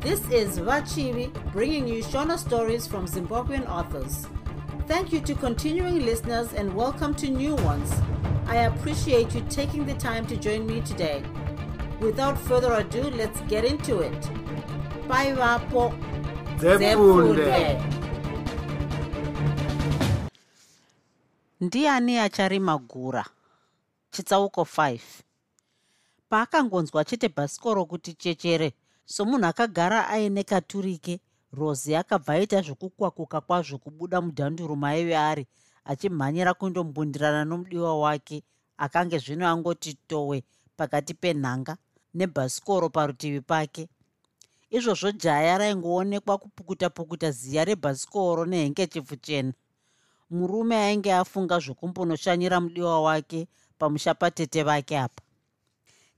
This is Vachivi bringing you Shona stories from Zimbabwean authors. Thank you to continuing listeners and welcome to new ones. I appreciate you taking the time to join me today. Without further ado, let's get into it. Bye, Vapo. Ndiani acharima gura chitsauko 5 paakangonzwa chete bhasikoro kuti chechere somunhu akagara aine katurike rozi akabva aita zvokukwakuka kwazvo kubuda mudhanduru maive ari achimhanyira kundombundirana nomudiwa wake akange zvino angoti towe pakati penhanga nebhasikoro parutivi pake. Izvozvo jaya raingoonekwa kupukuta pukuta ziya rebhasikoro nehengechefu chena. Murume ainge afunga zvokumbonoshanyira mudiwa wake pamushapatete vake apa.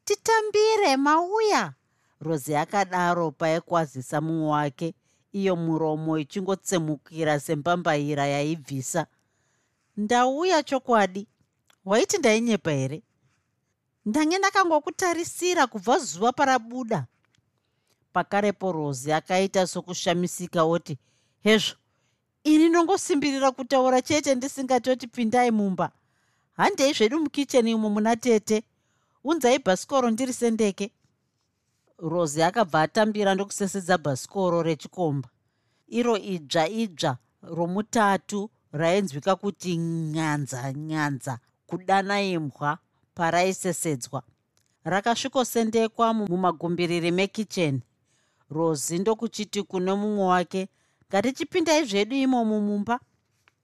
Titambire mauya rozi akadaro paikwazisa mumwe wake. Iyo muromo ichingotsemukira sembambaira yaibvisa. Ndauya chokwadi waiti ndainyepa here? Ndange ndakangokutarisira kubva zuva parabuda. Pakarepo rozi akaita sokushamisika oti hezvo ini nongosimbirira kutaura chete ndisingatoti pindai mumba. Handei zvedu mukicheni imo muna tete. Unzai bhasikoro ndiri sendeke rozi akabva atambira ndokusesedza bhasikoro rechikomba. Iro idzva idzva romutatu rainzwika kuti nyanza nyanza kudana imbwa paraisesedzwa. Rakasvikosendekwa mumagumbiriri mekicheni. Rozi ndokuchiti kune mumwe wake ngatichipindai zvedu imomo mumba.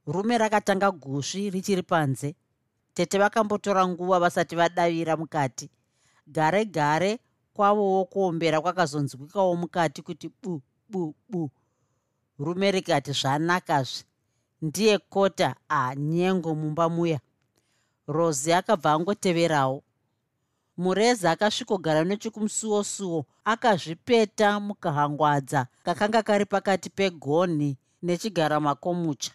Rume rakatanga gusvi richiri panze. Tete vakambotora nguva vasati vadavira mukati. Gare gare kwavowo kuombera kwakazonzwikawo mukati kuti bu bu bu. Rume rikati zvanakazve. Ndiye kota. Anyengo mumba muya. Rozi akabva angoteverawo. Mureza akasvikogara nechekumusuwo-suwo akazvipeta mukahangwadza kakanga kari pakati pegonhi nechigara makomucha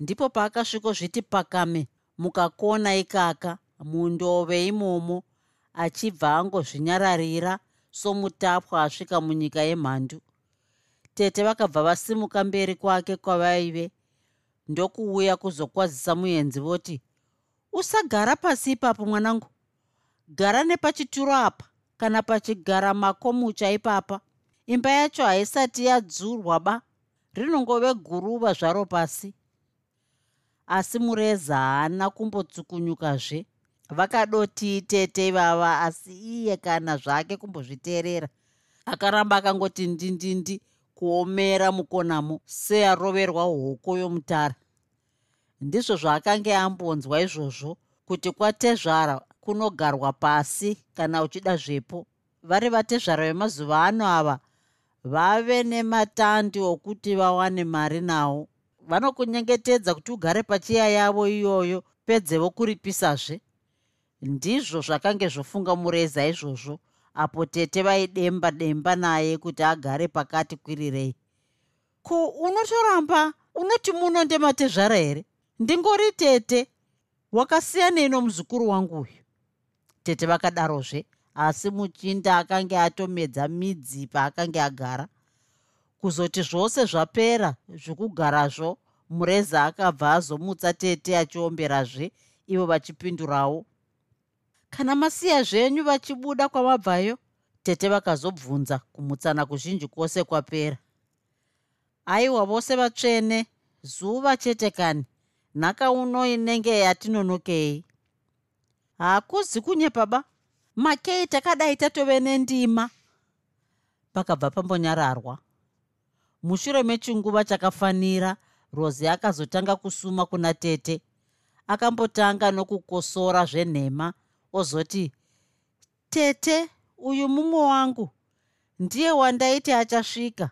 ndipo paakasvikozviti pakame mukakona ikaka mundove imomo achibva angozvinyararira somutapwa asvika munyika yemhandu. Tete vakabva vasimuka mberi kwake kwavaive ndokuuya kuzokwazisa muenzi voti usagara pasi ipapo mwanangu. Gara nepachituro apa kana pachigara makomucha ipapa. Imba yacho haisati yadzurwa ba rinongove guruva zvaro pasi. Asi mureza haana kumbotsukunyukazve vakadoti tete ivava asi iye kana zvake kumbozviteerera. Akaramba akangoti ndindindi kuomera mukonamo searoverwa hoko yomutara. Ndizvo zvaakange ambonzwa izvozvo kuti kwatezvara kunogarwa pasi kana uchida zvepo vari vatezvara vemazuva ano ava vave nematandi okuti vawane mari nawo vanokunyengetedza kuti ugare pachiya yavo iyoyo pedzevo kuripisazve ndizvo zvakange zvofunga mureza izvozvo apo tete vaidemba demba naye kuti agare pakati kwirirei ko unotoramba unoti muno ndematezvara here? Ndingori tete wakasiyanei nomuzukuru wangu uyu. Tete vakadarozve asi muchinda akange atomedza midzi paakange agara. Kuzoti zvose zvapera zvokugarazvo mureza akabva azomutsa tete achiomberazve ivo vachipindurawo kana masiya zvenyu vachibuda kwamabvayo tete vakazobvunza kumutsana kuzhinji kwose kwapera. Aiwa vose vatsvene zuva chete kani nhaka uno inenge yatinonokei. Hakuzi kunyepa ba makei takadai tatove nendima. Pakabva pambonyararwa mushure mechinguva chakafanira rozi akazotanga kusuma kuna tete akambotanga nokukosora zvenhema ozoti tete uyu mumwe wangu ndiye wandaiti achasvika.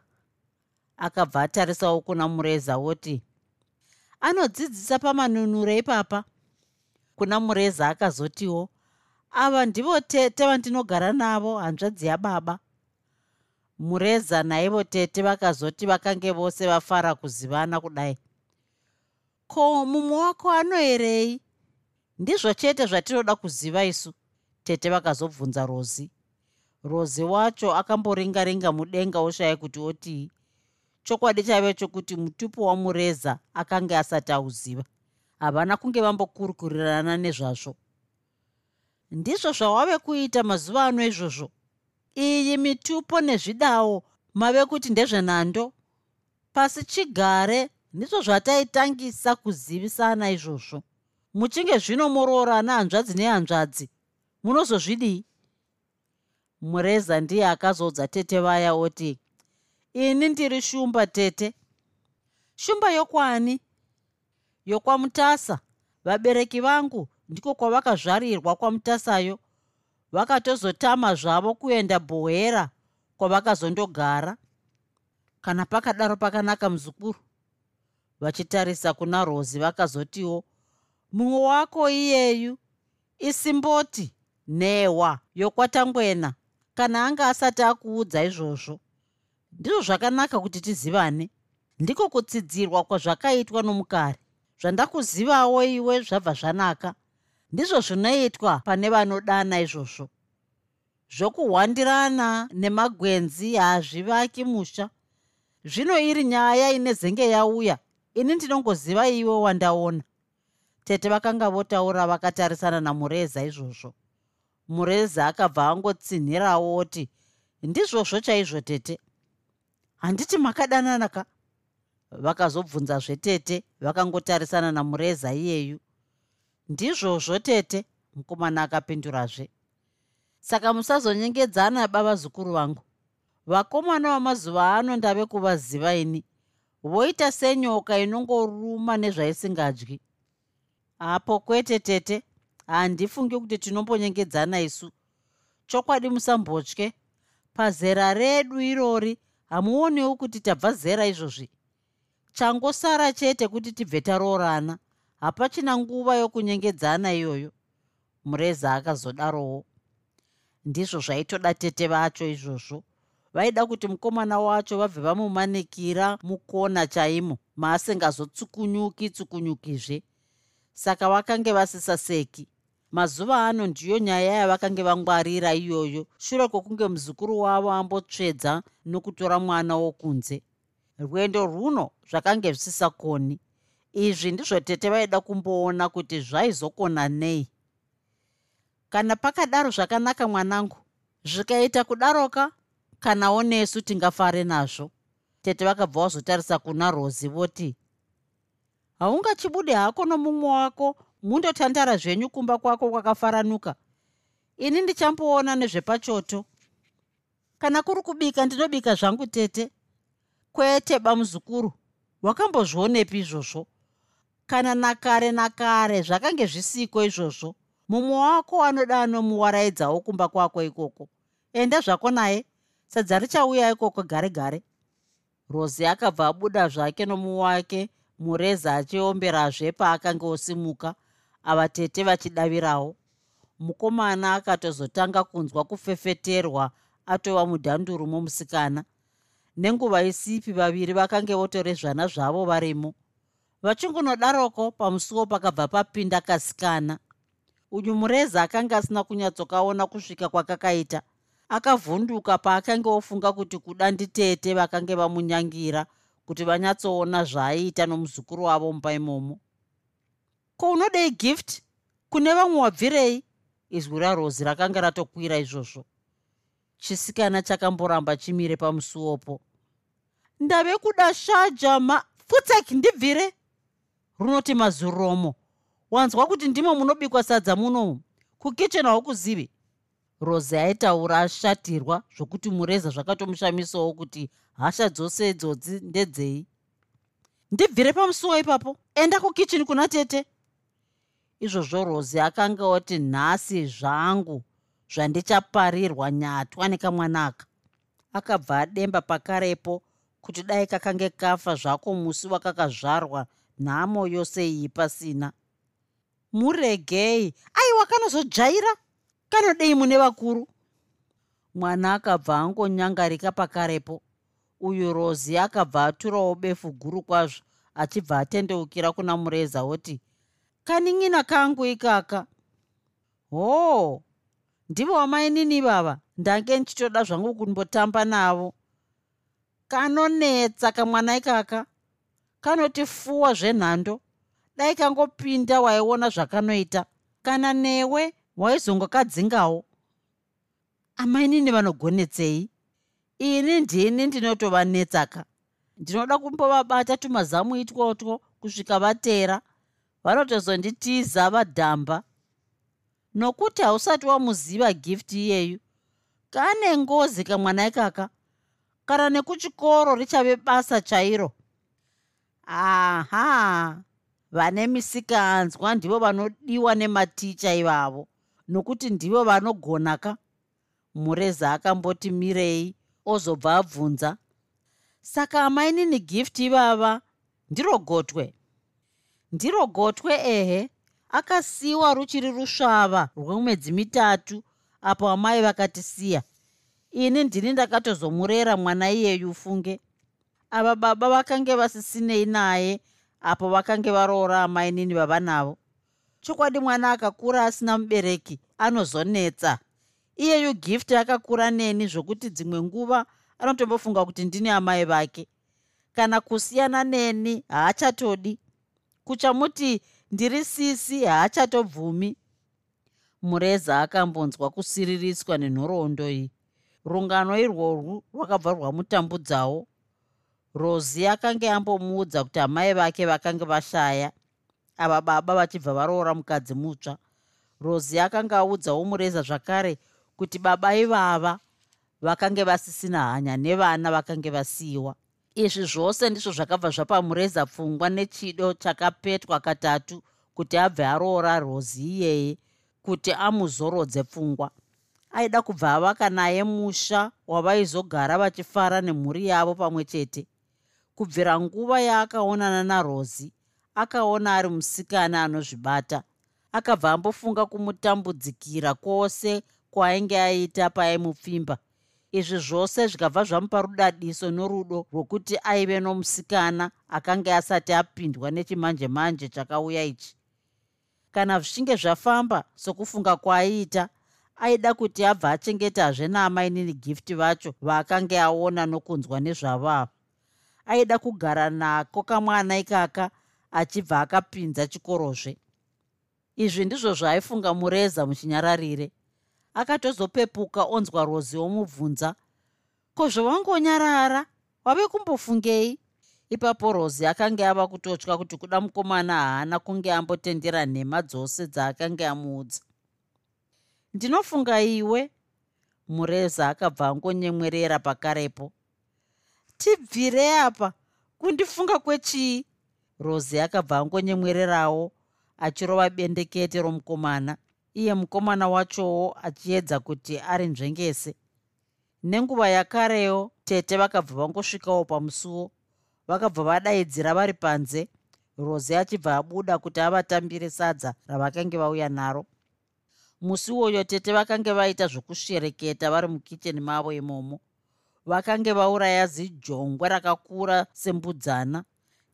Akabva atarisawo kuna mureza woti anodzidzisa pamanunuro ipapa. Kuna mureza akazotiwo ava ndivo tete vandinogara navo hanzvadzi yababa mureza naivo tete vakazoti vakange vose vafara kuzivana kudai ko mumwe wako anoerei ndizvo chete zvatinoda kuziva isu. Tete vakazobvunza rozi. Rozi wacho akamboringa-ringa mudenga oshaye kuti otii chokwadi chaive chokuti mutupo wamureza akanga asati auziva. Havana kunge vambokurukurirana nezvazvo. Ndizvo zvawave kuita mazuva ano izvozvo. Iyi mitupo nezvidawo mave kuti ndezvenhando. Pasi chigare ndizvo zvataitangisa kuzivisana izvozvo muchinge zvino moroorana hanzvadzi nehanzvadzi. Munozozvidii? Mureza ndiye akazodza tete vaya oti ini ndiri shumba tete. Shumba yokwani yokwamutasa. Vabereki vangu ndiko kwavakazvarirwa kwamutasayo. Vakatozotama zvavo kuenda bhohera kwavakazondogara. Kana pakadaro pakanaka muzukuru vachitarisa kuna rozi vakazotiwo mumwe wako iyeyu isimboti nhewa yokwatangwena. Kana anga asati akuudza izvozvo ndizvo zvakanaka kuti tizivane. Ndiko kutsidzirwa kwazvakaitwa nomukari zvandakuzivawo iwe zvabva zvanaka. Ndizvo zvinoitwa pane vanodana izvozvo. Zvokuhwandirana nemagwenzi haazvivaki musha. Zvino iri nyaya ine zenge yauya. Ini ndinongoziva iwe wandaona tete vakanga votaura vakatarisana namureza izvozvo. Mureza akabva angotsinhirawo oti ndizvozvo chaizvo tete. Handiti makadananaka. Vakazobvunzazve tete vakangotarisana namureza iyeyu. Ndizvozvo tete mukomana akapindurazve. Saka musazonyengedzana baba zukuru vangu. Vakomana vamazuva ano ndave kuvaziva ini. Voita senyoka inongoruma nezvaisingadyi apo kwete tete. Handifungi kuti tinombonyengedzana isu. Chokwadi musambotye. Pazera redu irori hamuonewo kuti tabva zera izvozvi. Changosara chete kuti tibve taroorana. Hapachina nguva yokunyengedzana iyoyo. Mureza akazodarowo. Ndizvo zvaitoda tete vacho izvozvo. Vaida kuti mukomana wacho vabve vamumanikira mukona chaimo maasingazotsukunyuki tsukunyukizve saka vakange vasisaseki. Mazuva ano ndiyo nyaya yavakange vangwarira iyoyo. Shure kwokunge muzukuru wavo ambotsvedza nokutora mwana wokunze. Rwendo rwuno zvakange zvisisakoni. Izvi ndizvo tete vaida kumboona kuti zvaizokona nei. Kana pakadaro zvakanaka mwanangu zvikaita kudaroka kanawo nesu tingafare nazvo. Tete vakabva vazotarisa kuna rozi voti haungachibude hako nomumwe wako mundotandara zvenyu kumba kwako kwakafaranuka. Ini ndichamboona nezvepachoto. Kana kuri kubika ndinobika zvangu tete. Kwete bamuzukuru wakambozvionepi izvozvo. Kana nakare nakare zvakange zvisiko izvozvo. Mumwe wako anoda anomuwaraidzawo kumba kwako ikoko. Enda zvako naye sadza richauya ikoko gare gare. Rozi akabva abuda zvake nomumwe wake mureza achiomberazve paakanga osimuka ava tete vachidavirawo. Mukomana akatozotanga kunzwa kufefeterwa atova mudhanduru momusikana. Nenguva isipi vaviri vakange votorezvana zvavo varimo. Vachingunodaroko pamusuwo pakabva papinda kasikana. Uyu mureza akanga asina kunyatsokaona kusvika kwakakaita. Akavhunduka paakanga ofunga kuti kuda nditete vakange vamunyangira kuti vanyatsoona zvaaiita nomuzukuru wavo mumba imomo. Ko unodei gift kune vamwe wabvirei? Izwi rarozi rakanga ratokwira izvozvo. Chisikana chakamboramba chimire pamusuwopo ndave kuda shaja ma futseki ndibvire? Runoti mazuromo wanzwa kuti ndimo munobikwa sadza munomu kukicheni haukuzivi rozi aitaura ashatirwa zvokuti mureza zvakatomushamisawo kuti hasha dzose dzodzi ndedzei. Ndibvire pamusuwo ipapo enda kukicheni kuna tete? Izvozvo rozi akanga oti nhasi zvangu zvandichaparirwa nyatwa nekamwanaka. Akabva ademba pakarepo kuti dai kakange kafa zvako musi wakakazvarwa nhamo yose iyi pasina. Muregei aiwa kanozodzvaira kanodei mune vakuru? Mwana akabva angonyangarika pakarepo. Uyu rozi akabva aturawo befu guru kwazvo achibva atendeukira kuna mureza oti kanin'ina kangu ikaka. Hoo ndivo wamainini vava? Ndange ndichitoda zvangu kumbotamba navo. Kanonetsa kamwana ikaka. Kanoti fuwa zvenhando. Dai kangopinda waiona zvakanoita. Kana newe waizongokadzingawo? Amainini vanogonetsei ini ndini ndinotovanetsaka ndinoda kumbovabata tumazamu itwotwo kusvika vatera vanotozonditiza vadhamba. Nokuti hausati wamuziva gifti iyeyu kane ngozi kamwana ikaka kana nekuchikoro richave basa chairo? Aha vane misikanzwa ndivo vanodiwa nematicha ivavo nokuti ndivo vanogona ka mureza akamboti mirei ozobva abvunza. Saka amainini gift ivava? Ndiro gotwe. Ndiro gotwe ehe. Akasiyiwa ruchiri rusvava rwemwedzi mitatu apo amai vakatisiya. Ini ndini ndakatozomurera mwana iyeyu funge ava baba vakange vasisinei naye apo vakange varoora amainini vavanavo chokwadi mwana akakura asina mubereki anozonetsa. Iyeyu gift akakura neni zvokuti dzimwe nguva anotombofunga kuti ndini amai vake. Kana kusiyana neni haachatodi. Kuchamuti ndiri sisi haachatobvumi. Mureza akambonzwa kusiririswa nenhoroondo iyi. Rungano irworwu rwakabva rwamutambudzawo. Rosi akange ambomuudza kuti amai vake vakange vashaya ava baba vachibva varoora mukadzi mutsva. Rosi akanga audzawo mureza zvakare kuti baba ivava vakange vasisina hanya nevana vakange vasiyiwa. Izvi zvose ndizvo zvakabva zvapa mureza pfungwa nechido chakapetwa katatu kuti abve aroora rozi iyeye kuti amuzorodze pfungwa. Aida kubva avaka naye musha wavaizogara vachifara nemhuri yavo pamwe chete. Kubvira nguva yaakaonana narozi akaona ari musikana anozvibata. Akabva ambofunga kumutambudzikira kwose kwaainge aita paaimupfimba izvi zvose zvikabva zvamupa rudadiso norudo rwokuti aive nomusikana akanga asati apindwa nechimanje manje chakauya ichi. Kana zvichinge zvafamba sokufunga kwaaiita aida kuti abva achengetazve naamainini gifti vacho vaakange aona nokunzwa nezvavavo. Aida kugara nako kamwana ikaka achibva akapinza chikorozve. Izvi ndizvo zvaaifunga mureza muchinyararire. Akatozopepuka onzwa rozi womubvunza ko zvawangonyarara? Wave kumbofungei? Ipapo rozi akanga ava kutotya kuti kuda mukomana haana kunge ambotendera nhema dzose dzaakanga amuudza. Ndinofunga iwe. Mureza akabva angonyemwerera pakarepo. Tibvire apa. Kundifunga kwechii rozi akabva angonyemwererawo achirova bendekete romukomana. Iye mukomana wachowo achiedza kuti ari nzvengese. Nenguva yakarewo tete vakabva vangosvikawo pamusuwo. Vakabva vadaidzira vari panze. Rozi achibva abuda kuti avatambire sadza ravakange vauya naro. Musi uwoyo tete vakange vaita zvokushereketa vari mukicheni mavo imomo. Vakange vauraya zijongwe rakakura sembudzana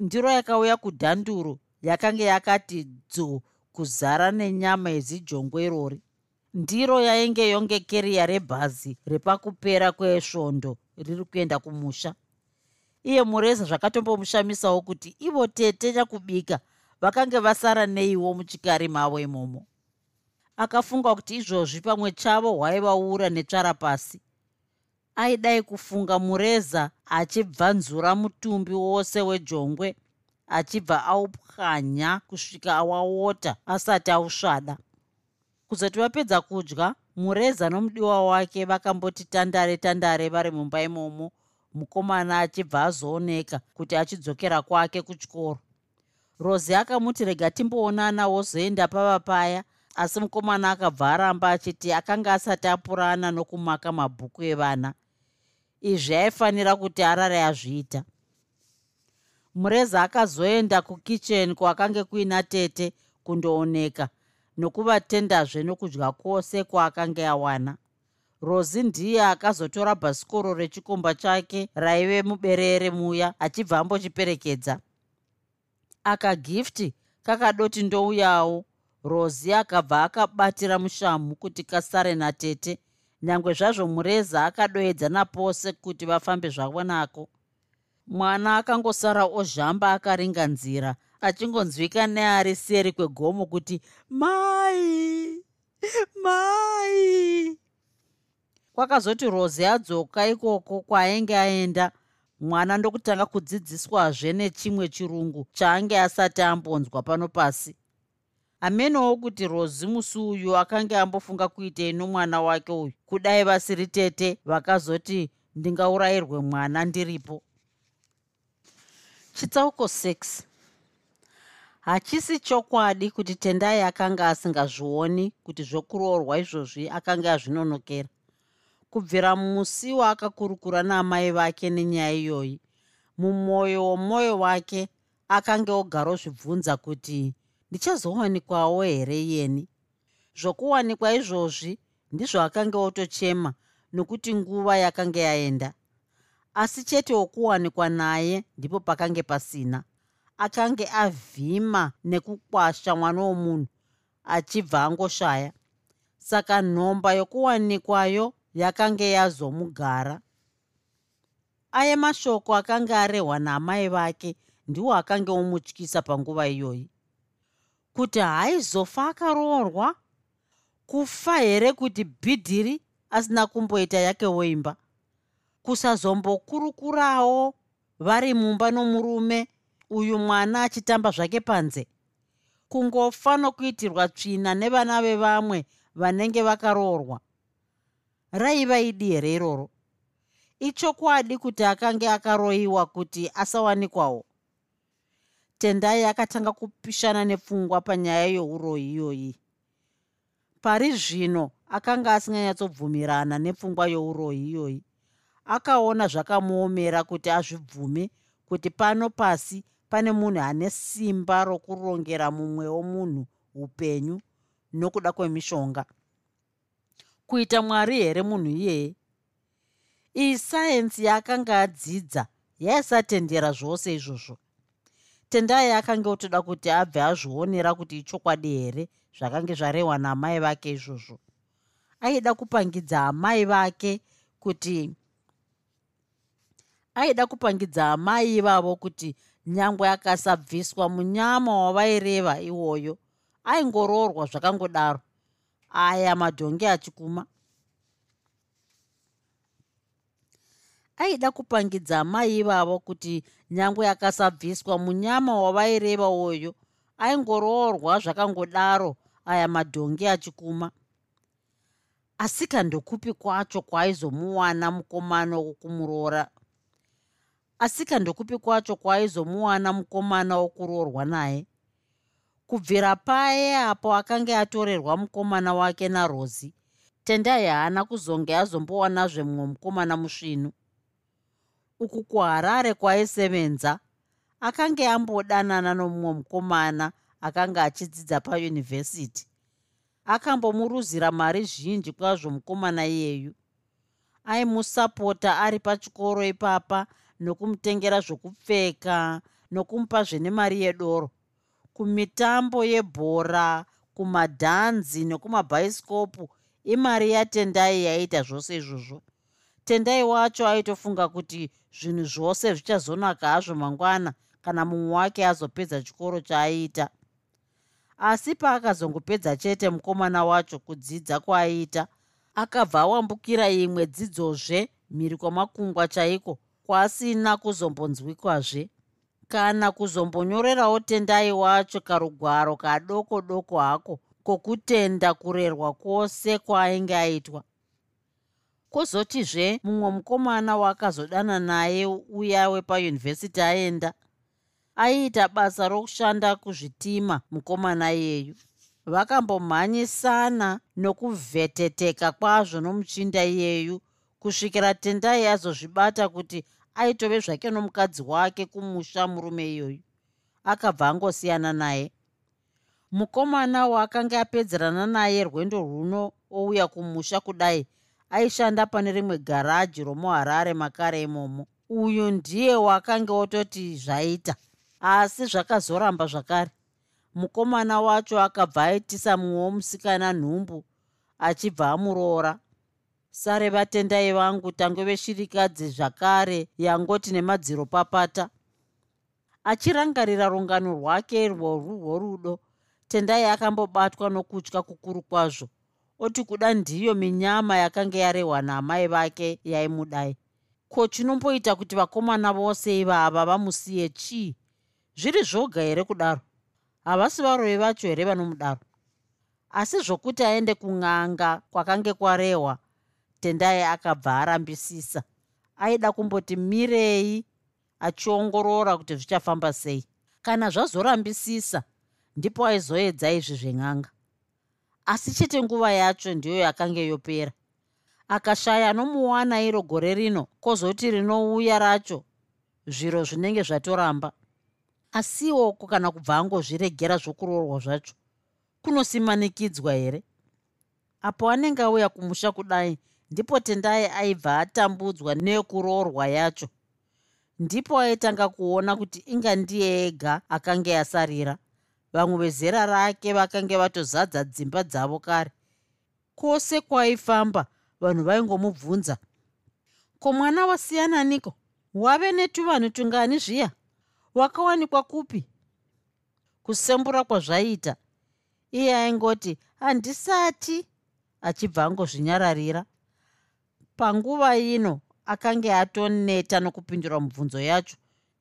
ndiro yakauya kudhanduru yakange yakati dzuu kuzara nenyama yezijongwe irori ndiro yainge yonge keriya rebhazi repakupera kwesvondo riri kuenda kumusha. Iye mureza zvakatombomushamisawo kuti ivo tete nyakubika vakange vasara neiwo muchikari mavo imomo. Akafunga kuti izvozvi pamwe chavo hwaivaura netsvara pasi aidai kufunga mureza achibvanzura mutumbi wose wejongwe achibva aupwanya kusvika awaota asati ausvada. Kuzoti vapedza kudya mureza nomudiwa wake vakamboti tandare tandare vari mumba imomo mukomana achibva azooneka kuti achidzokera kwake kuchikoro. Rozi akamuti rega timboonana wozoenda pava paya. Asi mukomana akabva aramba achiti akanga asati apurana nokumaka mabhuku evana izvi aifanira kuti arare azviita. Mureza akazoenda kukicheni kwakange kuina tete kundooneka nokuvatendazve nokudya kwose kwaakange awana. Rozi ndiye akazotora bhasikoro rechikomba chake raive muberere muya achibva ambochiperekedza. Akagifti kakadoti ndouyawo rozi akabva akabatira mushamu kuti kasare natete nyange zvazvo mureza akadoedzana pose kuti vafambe zvavo nako. Mwana akangosara ozhamba akaringa nzira achingonzwika neari seri kwegomo kuti mai! Mai! Kwakazoti rozi adzoka ikoko kwaainge aenda. Mwana ndokutanga kudzidziswazve nechimwe chirungu chaange asati ambonzwa pano pasi hamenowo kuti rozi musi uyu akanga ambofunga kuitei nomwana wake uyu. Kudai vasiri tete vakazoti ndingaurayirwe mwana ndiripo. Chitsauko 6 hachisi chokwadi kuti tendai akanga asingazvioni kuti zvokuroorwa izvozvi akanga azvinonokera. Kubvira musi waakakurukura naamai vake nenyaya iyoyi mumwoyo womwoyo wake akange ogara ozvibvunza kuti ndichazowanikwawo here iyeni? Zvokuwanikwa izvozvi ndizvo akanga otochema nokuti nguva yakanga yaenda. Asi chete wokuwanikwa naye ndipo pakange pasina. Akange avhima nekukwasha mwana womunhu achibva angoshaya. Saka nhomba yokuwanikwayo yakange yazomugara. Aye mashoko akanga arehwa naamai vake ndiwo akange omutyisa panguva iyoyi kuti haaizofa akaroorwa? Kufa here kuti bhidhiri asina kumboita yake woimba? Kusazombokurukurawo vari mumba nomurume uyu mwana achitamba zvake panze. Kungofa nokuitirwa tsvina nevana vevamwe vanenge vakaroorwa. Raiva idi here iroro? Ichokwadi kuti akange akaroyiwa kuti asawanikwawo tendai akatanga kupishana nepfungwa panyaya youroyi iyoyi. Pari zvino akanga asinganyatsobvumirana nepfungwa youroyi iyoyi akaona zvakamuomera kuti azvibvume kuti pano pasi pane munhu ane simba rokurongera mumwe womunhu upenyu nokuda kwemishonga. Kuita mwari here munhu iyeye iyi sayensi yaakanga adzidza yaisatendera zvose izvozvo tendai akanga otoda kuti abve azvionera kuti ichokwadi here zvakange zvarehwa naamai vake izvozvo. Aida kupangidza amai vake kuti aida kupangidza amai ivavo kuti nyangwe akasabviswa munyama wavaireva iwoyo aingoroorwa zvakangodaro. Aya madhongi achikuma aida kupangidza amai ivavo kuti nyangwe akasabviswa munyama wavaireva uyo aingoroorwa zvakangodaro aya madhongi achikuma. Asika ndokupi kwacho kwaaizomuwana mukomana wokumuroora asika ndokupi kwacho kwaaizomuwana mukomana wokuroorwa naye? Kubvira paye apo akanga atorerwa mukomana wake narozi tendai haana kuzonge azombowanazve mumwe mukomana musvinu uku kuharare kwaisevenza. Akanga ambodanana nomumwe mukomana akanga achidzidza payunivhesiti. Akambomuruzira mari zhinji kwazvo mukomana iyeyu. Aimusapota ari pachikoro ipapa nokumutengera zvokupfeka nokumupa zvene mari yedoro. Kumitambo yebhora kumadhanzi nekumabhaisikopu imari yatendai yaita zvose izvozvo tendai wacho aitofunga kuti zvinhu zvose zvichazonaka hazvo mangwana kana mumwe wake azopedza chikoro chaaiita asi paakazongopedza chete mukomana wacho kudzidza kwaaiita akabva awambukira imwe dzidzozve mhiri kwamakungwa chaiko kwasina kuzombonzwikwazve kana kuzombonyorerawo tendai wacho karugwaro kadoko doko hako kwokutenda kurerwa kwose kwaainge aitwa kwozotizve mumwe mukomana waakazodana naye uya wepayunivhesiti aenda aiita basa rokushanda kuzvitima mukomana iyeyu. Vakambomhanyisana nokuvheteteka kwazvo nomuchinda iyeyu kusvikira tendai azozvibata kuti aitove zvake nomukadzi wake kumusha murume iyoyu. Akabva angosiyana naye. Mukomana waakanga apedzerana naye rwendo rwuno ouya kumusha kudai aishanda pane rimwe garaji romuharare makare imomo. Uyu ndiye wakanga ototi zvaita asi zvakazoramba zvakare. Mukomana wacho akabva aitisa mumwe womusikana nhumbu achibva amuroora. Sare vatendai vangu tange veshirikadzi zvakare yangoti nemadziro papata achirangarira rungano rwake rworwuho rudo. Tendai akambobatwa nokutya kukuru kwazvo oti kuda ndiyo minyama yakanga yarehwa naamai vake yaimudai ko chinomboita kuti vakomana vose ivava vamusiye chii? Zviri zvoga here kudaro? Havasi varovi vacho here vanomudaro? Asi zvokuti aende kun'anga kwakange kwarehwa tendai akabva arambisisa. Aida kumboti mirei achiongorora kuti zvichafamba sei. Kana zvazorambisisa ndipo aizoedza izvi zven'anga asi chete nguva yacho ndiyo yakanga yopera. Akashaya anomuwana iro gore rino kwozoti rinouya racho zviro zvinenge zvatoramba. Asiwo kana kubva angozviregera zvokuroorwa zvacho kunosimanikidzwa here? Apo anenge auya kumusha kudai ndipo tendai aibva atambudzwa nekuroorwa yacho. Ndipo aitanga kuona kuti inga ndiye ega akanga asarira vamwe vezera rake vakanga vatozadza dzimba dzavo kare. Kwose kwaifamba vanhu vaingomubvunza ko mwana wasiyananiko wave netuvanhu tungani zviya? Wakawanikwa kupi? Kusembura kwazvaita iye aingoti handisati achibva angozvinyararira. Panguva ino akanga atoneta nokupindura mubvunzo yacho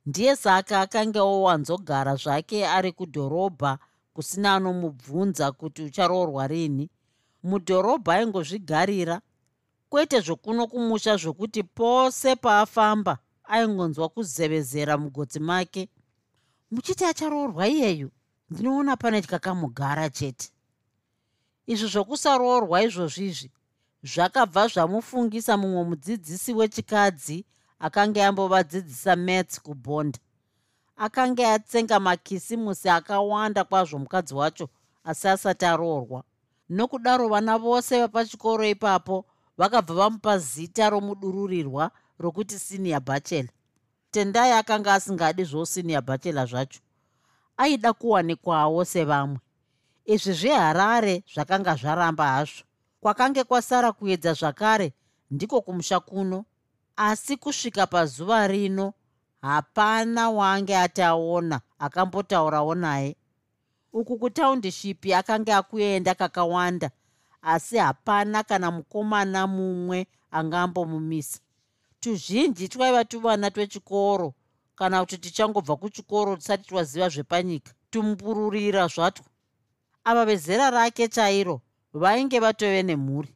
ndiye saka akanga owanzogara zvake ari kudhorobha kusina anomubvunza kuti ucharoorwa rini. Mudhorobha aingozvigarira kwete zvokuno kumusha zvokuti pose paafamba aingonzwa kuzevezera mugodzi make. Muchiti acharoorwa iyeyu ndinoona pane tyakamugara chete. Izvi zvokusaroorwa izvozvizvi zvakabva zvamufungisa mumwe mudzidzisi wechikadzi akanga ambovadzidzisa mats kubhonda akanga atsenga makisimusi akawanda kwazvo mukadzi wacho asi asati aroorwa. Nokudaro vana vose vapachikoro ipapo vakabva vamupa zita romudururirwa rokuti senior bachela tendai akanga asingadi zvosenior bachela zvacho. Aida kuwanikwawo sevamwe. Izvi zveharare zvakanga zvaramba hazvo. Kwakange kwasara kuedza zvakare ndiko kumusha kuno asi kusvika pazuva rino hapana waange ati aona akambotaurawo naye. Uku kutaundishipi akanga akuenda kakawanda asi hapana kana mukomana mumwe angambomumisa tuzhinji twaiva tuvana twechikoro kana kuti tichangobva kuchikoro tisati twaziva zvepanyika tumbururira zvatwo ava vezera rake chairo vainge vatove nemhuri.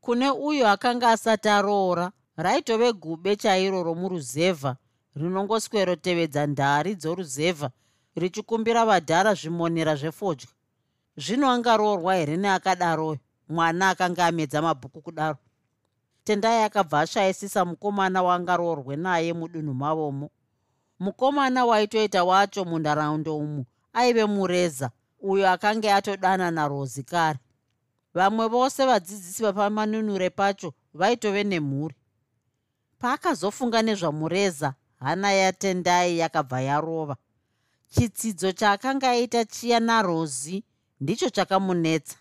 Kune uyo akanga asati aroora raitove gube chairo romuruzevha rinongoswerotevedza ndari dzoruzevha richikumbira vadhara zvimonera zvefodya. Zvino angaroorwa here neakadaroyo mwana akanga amedza mabhuku kudaro? Tendai akabva ashayisisa mukomana waangaroorwe naye mudunhu mavomo. Mukomana waitoita wacho munharaunda umu aive mureza uyo akanga atodana narozi kare. Vamwe vose vadzidzisi vapamanunure pacho vaitove nemhuri paakazofunga nezvamureza hana yatendai yakabva yarova. Chitsidzo chaakanga aita chiya narozi ndicho chakamunetsa.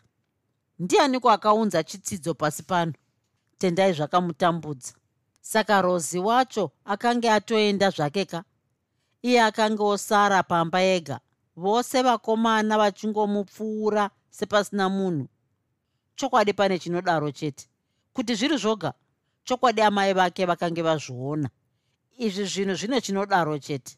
Ndianiko akaunza chitsidzo pasi pano? Tendai zvakamutambudza. Saka rozi wacho akanga atoenda zvake ka? Iye akanga osara pamba ega. Vose vakomana vachingomupfuura sepasina munhu. Chokwadi pane chinodaro chete. Kuti zviri zvoga chokwadi amai vake vakange vazviona. Izvi zvinhu zvine chinodaro chete.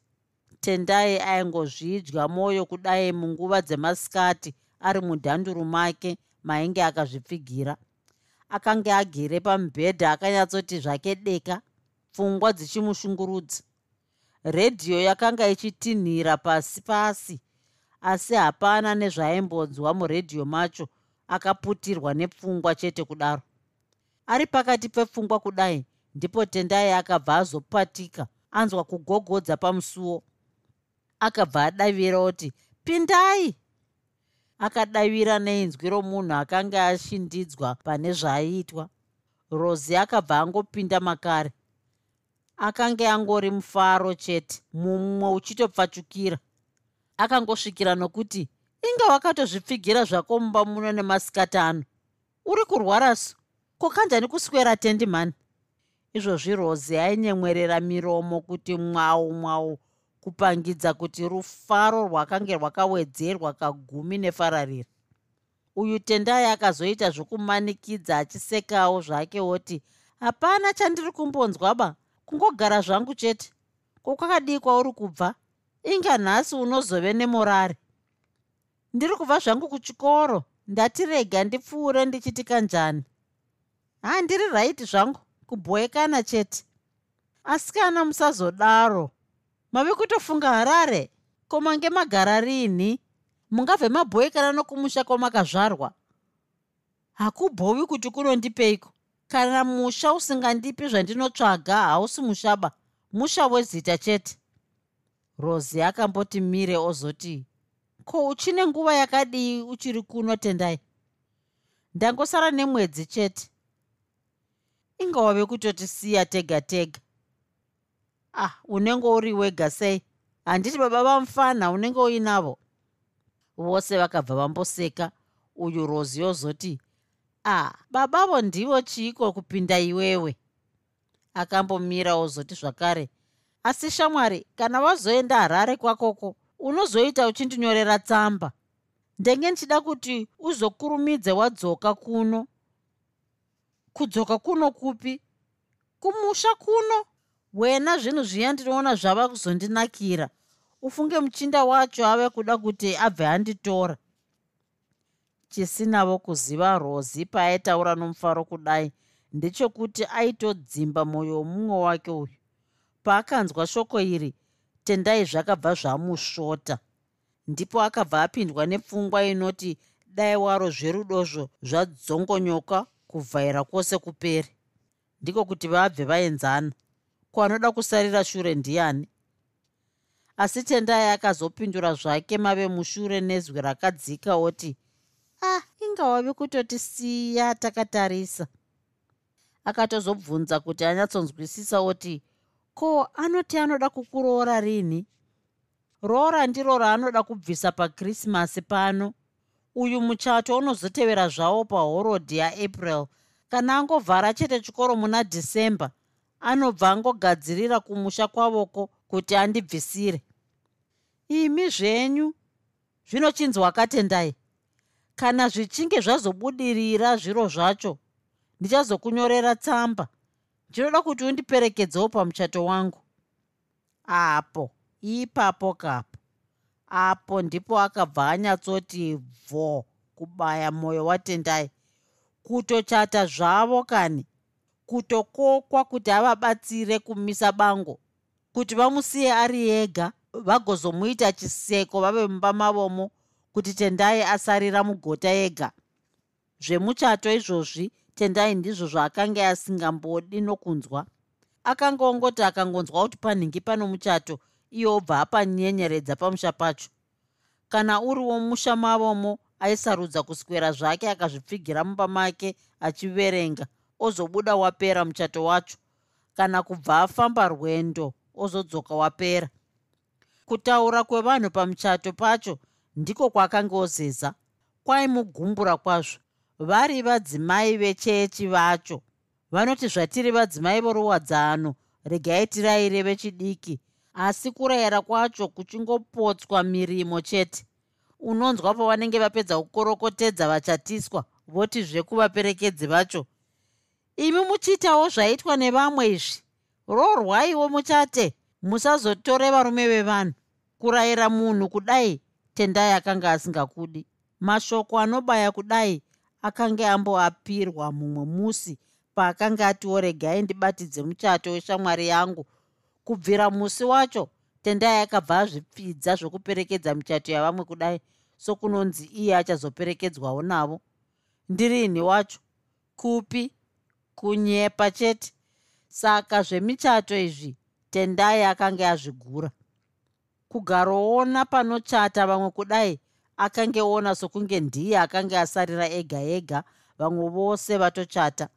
Tendai aingozvidya mwoyo kudai munguva dzemasikati ari mudhanduru make mainge akazvipfigira. Akanga agere pamubhedha akanyatsoti zvake deka pfungwa dzichimushungurudza. Redhiyo yakanga ichitinhira pasi pasi asi hapana nezvaaimbonzwa muredhiyo macho akaputirwa nepfungwa chete kudaro ari pakati pepfungwa kudai ndipo tendai akabva azopatika anzwa kugogodza pamusuwo akabva adavira oti pindai! Akadavira neinzwi romunhu akanga ashindidzwa pane zvaaiitwa rozi akabva angopinda makare. Akanga angori mufaro chete mumwe uchitopfachukira. Akangosvikira nokuti inga wakatozvipfigira zvako mumba muno nemasikati ano. Uri kurwara su kokanjani kuswera tendi mani? Izvozvi rozi ainyemwerera miromo kuti mwau mwau kupangidza kuti rufaro rwakange rwakawedzerwa kagumi nefararira. Uyu tendai akazoita zvokumanikidza achisekawo zvake oti hapana chandiri kumbonzwaba kungogara zvangu chete. Kokwakadii kwauri kubva? Inga nhasi unozove nemorari ndiri kubva zvangu kuchikoro ndatirega ndipfuure ndichiti kanjani handiri raiti zvangu kubhoekana chete. Asi kana musazodaro. Mave kutofunga harare? Ko mange magara rini? Mungabve mabhoekana nokumusha kwamakazvarwa hakubhowi kuti kunondipeiko? Kana musha usingandipi zvandinotsvaga hausi mushaba. Musha wezita chete. Rosi akamboti mire ozoti ko uchine nguva yakadii uchiri kuno tendai? Ndangosara nemwedzi chete ingawave kutotisiya tega tega. Ah unenge uri wega sei? Handiti baba vamufana unenge uinavo vose vakabva vamboseka uyu rozi yozoti ah babavo ndivo chiiko kupinda iwewe? Akambomira ozoti zvakare asi shamwari kana wazoenda harare kwakoko unozoita uchindinyorera tsamba. Ndenge ndichida kuti uzokurumidze wadzoka kuno kudzoka kuno kupi? Kumusha kuno? Wena zvinhu zviya ndinoona zvava kuzondinakira. Ufunge muchinda wacho ave kuda kuti abve anditora. Chisinavo kuziva rozi paaitaura nomufaro kudai ndechekuti aitodzimba mwoyo womumwe wake uyu. Paakanzwa shoko iri tendai zvakabva zvamusvota ndipo akabva apindwa nepfungwa inoti dai waro zverudozvo zvadzongonyoka kuvhaira kwose kuperi. Ndiko kuti vabve vaenzana. Kwanoda kusarira shure ndiani? Asi tendai akazopindura zvake mave mushure nezwi rakadzika oti ah ingawave kutotisiya takatarisa. Akatozobvunza kuti anyatsonzwisisa oti ko anoti anoda kukuroora rini? Roora ndiro raanoda kubvisa pakrismasi pano uyu muchato unozotevera zvavo pahorodhi yaapril. Kana angovhara chete chikoro muna dhisemba anobva angogadzirira kumusha kwavoko kuti andibvisire. Imi zvenyu zvinochinzwa katendai kana zvichinge zvazobudirira zviro zvacho ndichazokunyorera tsamba. Ndinoda kuti undiperekedzewo pamuchato wangu. Apo ipapo kapo apo ndipo akabva anyatsoti bvo kubaya mwoyo watendai kutochata zvavo kani? Kutokokwa kuti avabatsire kumisa bango. Kuti vamusiye ari ega vagozomuita chiseko vave mumba mavomo kuti tendai asarira mugota ega. Zvemuchato izvozvi tendai ndizvo zvaakanga asingambodi nokunzwa. Akanga ongoti akangonzwa kuti panhingi pano muchato iye obva apanyenyeredza pamusha pacho. Kana uriwo musha mavomo aisarudza kuswera zvake akazvipfigira mumba make achiverenga ozobuda wapera muchato wacho. Kana kubva afamba rwendo ozodzoka wapera. Kutaura kwevanhu pamuchato pacho ndiko kwakanga ozeza. Kwaimugumbura kwazvo? Vari vadzimai vechechi vacho. Vanoti zvatiri vadzimai voruwadzano regai tirayire vechidiki asi kurayira kwacho kuchingopotswa mirimo chete. Unonzwa pavanenge vapedza kukorokotedza vachatiswa voti zvekuvaperekedzi vacho. Imi muchiitawo zvaitwa nevamwe izvi. Rorwaiwo muchate. Musazotore varume vevanhu. Kurayira munhu kudai tendai akanga asingakudi. Mashoko anobaya kudai akanga amboapirwa mumwe musi paakanga atiwo regai ndibatidze muchato weshamwari yangu kubvira musi wacho tendai akabva azvipfidza zvokuperekedza michato yavamwe kudai. Sokunonzi iye achazoperekedzwawo navo. Ndirini wacho kupi kunyepa chete. Saka zvemichato izvi tendai akanga azvigura kugaroona panochata vamwe kudai akangeona sokunge ndiye akanga asarira ega ega vamwe vose vatochata.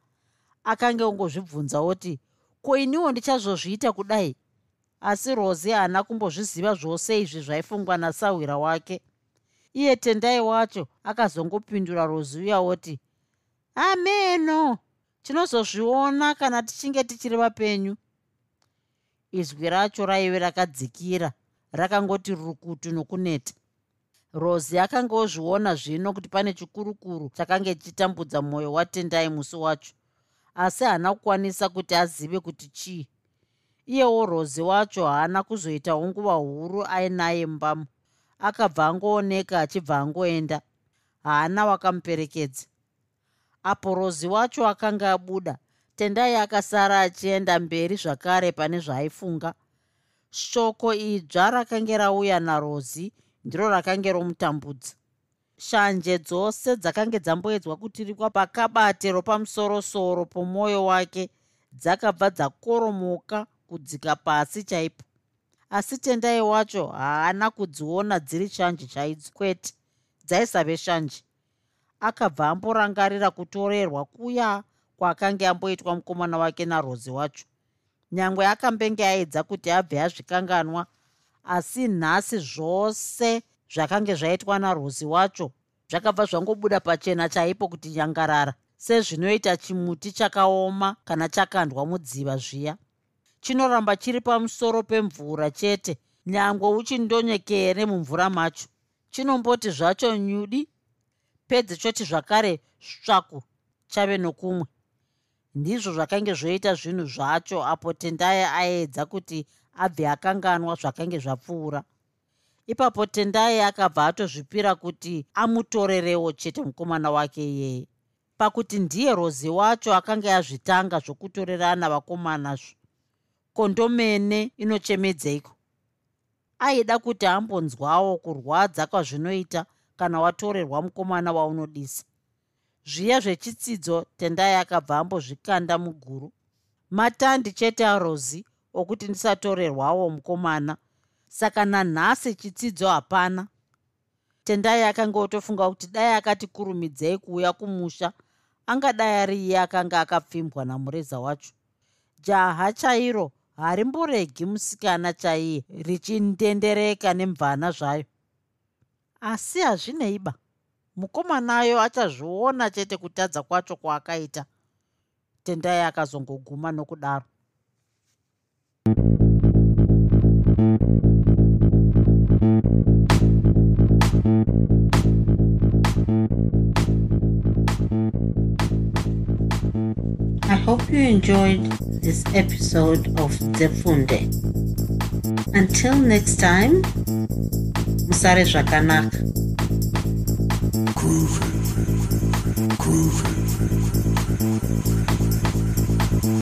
Akange ongozvibvunza oti ko iniwo ndichazozviita kudai? Asi rozi haana kumbozviziva zvose izvi zvaifungwa nasahwira wake. Iye tendai wacho akazongopindura rozi uya oti ameno! Tinozozviona kana tichinge tichiri vapenyu. Izwi racho raive rakadzikira rakangoti rukutu nokuneta. Rosi akanga ozviona zvino kuti pane chikurukuru chakange chichitambudza mwoyo watendai musi wacho asi haana kukwanisa kuti azive kuti chii. Iyewo rozi wacho haana kuzoitawo nguva huru ainaye mbamu akabva angooneka achibva angoenda haana wakamuperekedza. Apo rozi wacho akanga abuda tendai akasara achienda mberi zvakare pane zvaaifunga shoko idzva rakange rauya narozi ndiro rakange romutambudza shanje dzose dzakange dzamboedzwa kutirikwa pakabate ropamusorosoro pomwoyo wake dzakabva dzakoromoka kudzika pasi chaipo. Asi tendai wacho haana kudziona dziri shanje chaidzo kwete dzaisave shanje. Akabva amborangarira kutorerwa kuya kwaakanga amboitwa mukomana wake narozi wacho. Nyangwe akambenge aedza kuti abve azvikanganwa asi nhasi zvose zvakange zvaitwa narozi wacho zvakabva zvangobuda pachena chaipo kuti nyangarara sezvinoita chimuti chakaoma kana chakandwa mudziva zviya. Chinoramba chiri pamusoro pemvura chete nyangwe uchindonyekere mumvura macho. Chinomboti zvacho nyudi pedze choti zvakare svaku chave nokumwe. Ndizvo zvakange zvoita zvinhu zvacho apo tendai aedza kuti abve akanganwa zvakange zvapfuura ipapo tendai akabva atozvipira kuti amutorerewo chete mukomana wake iyeye pakuti ndiye rozi wacho akanga azvitanga zvokutorerana vakomanazvo kondomene inochemedzeiko aida kuti ambonzwawo kurwadza kwazvinoita kana watorerwa mukomana waunodisa. Zviya zvechitsidzo tendai akabva ambozvikanda muguru. Matandi chete arozi okuti ndisatorerwawo mukomana saka nanhasi chitsidzo hapana. Tendai akanga otofunga kuti dai akati kurumidzei kuuya kumusha angadai ari iye akanga akapfimbwa namureza wacho. Jaha chairo harimboregi musikana chaiye richindendereka nemvana zvayo. Asi hazvineiba. Mukomanayo achazviona chete kutadza kwacho kwaakaita. Tendai akazongoguma nokudaro hope you enjoyed this episode of Zefunde. Until next time, Musare Zvakanaka. Groovy, groovy.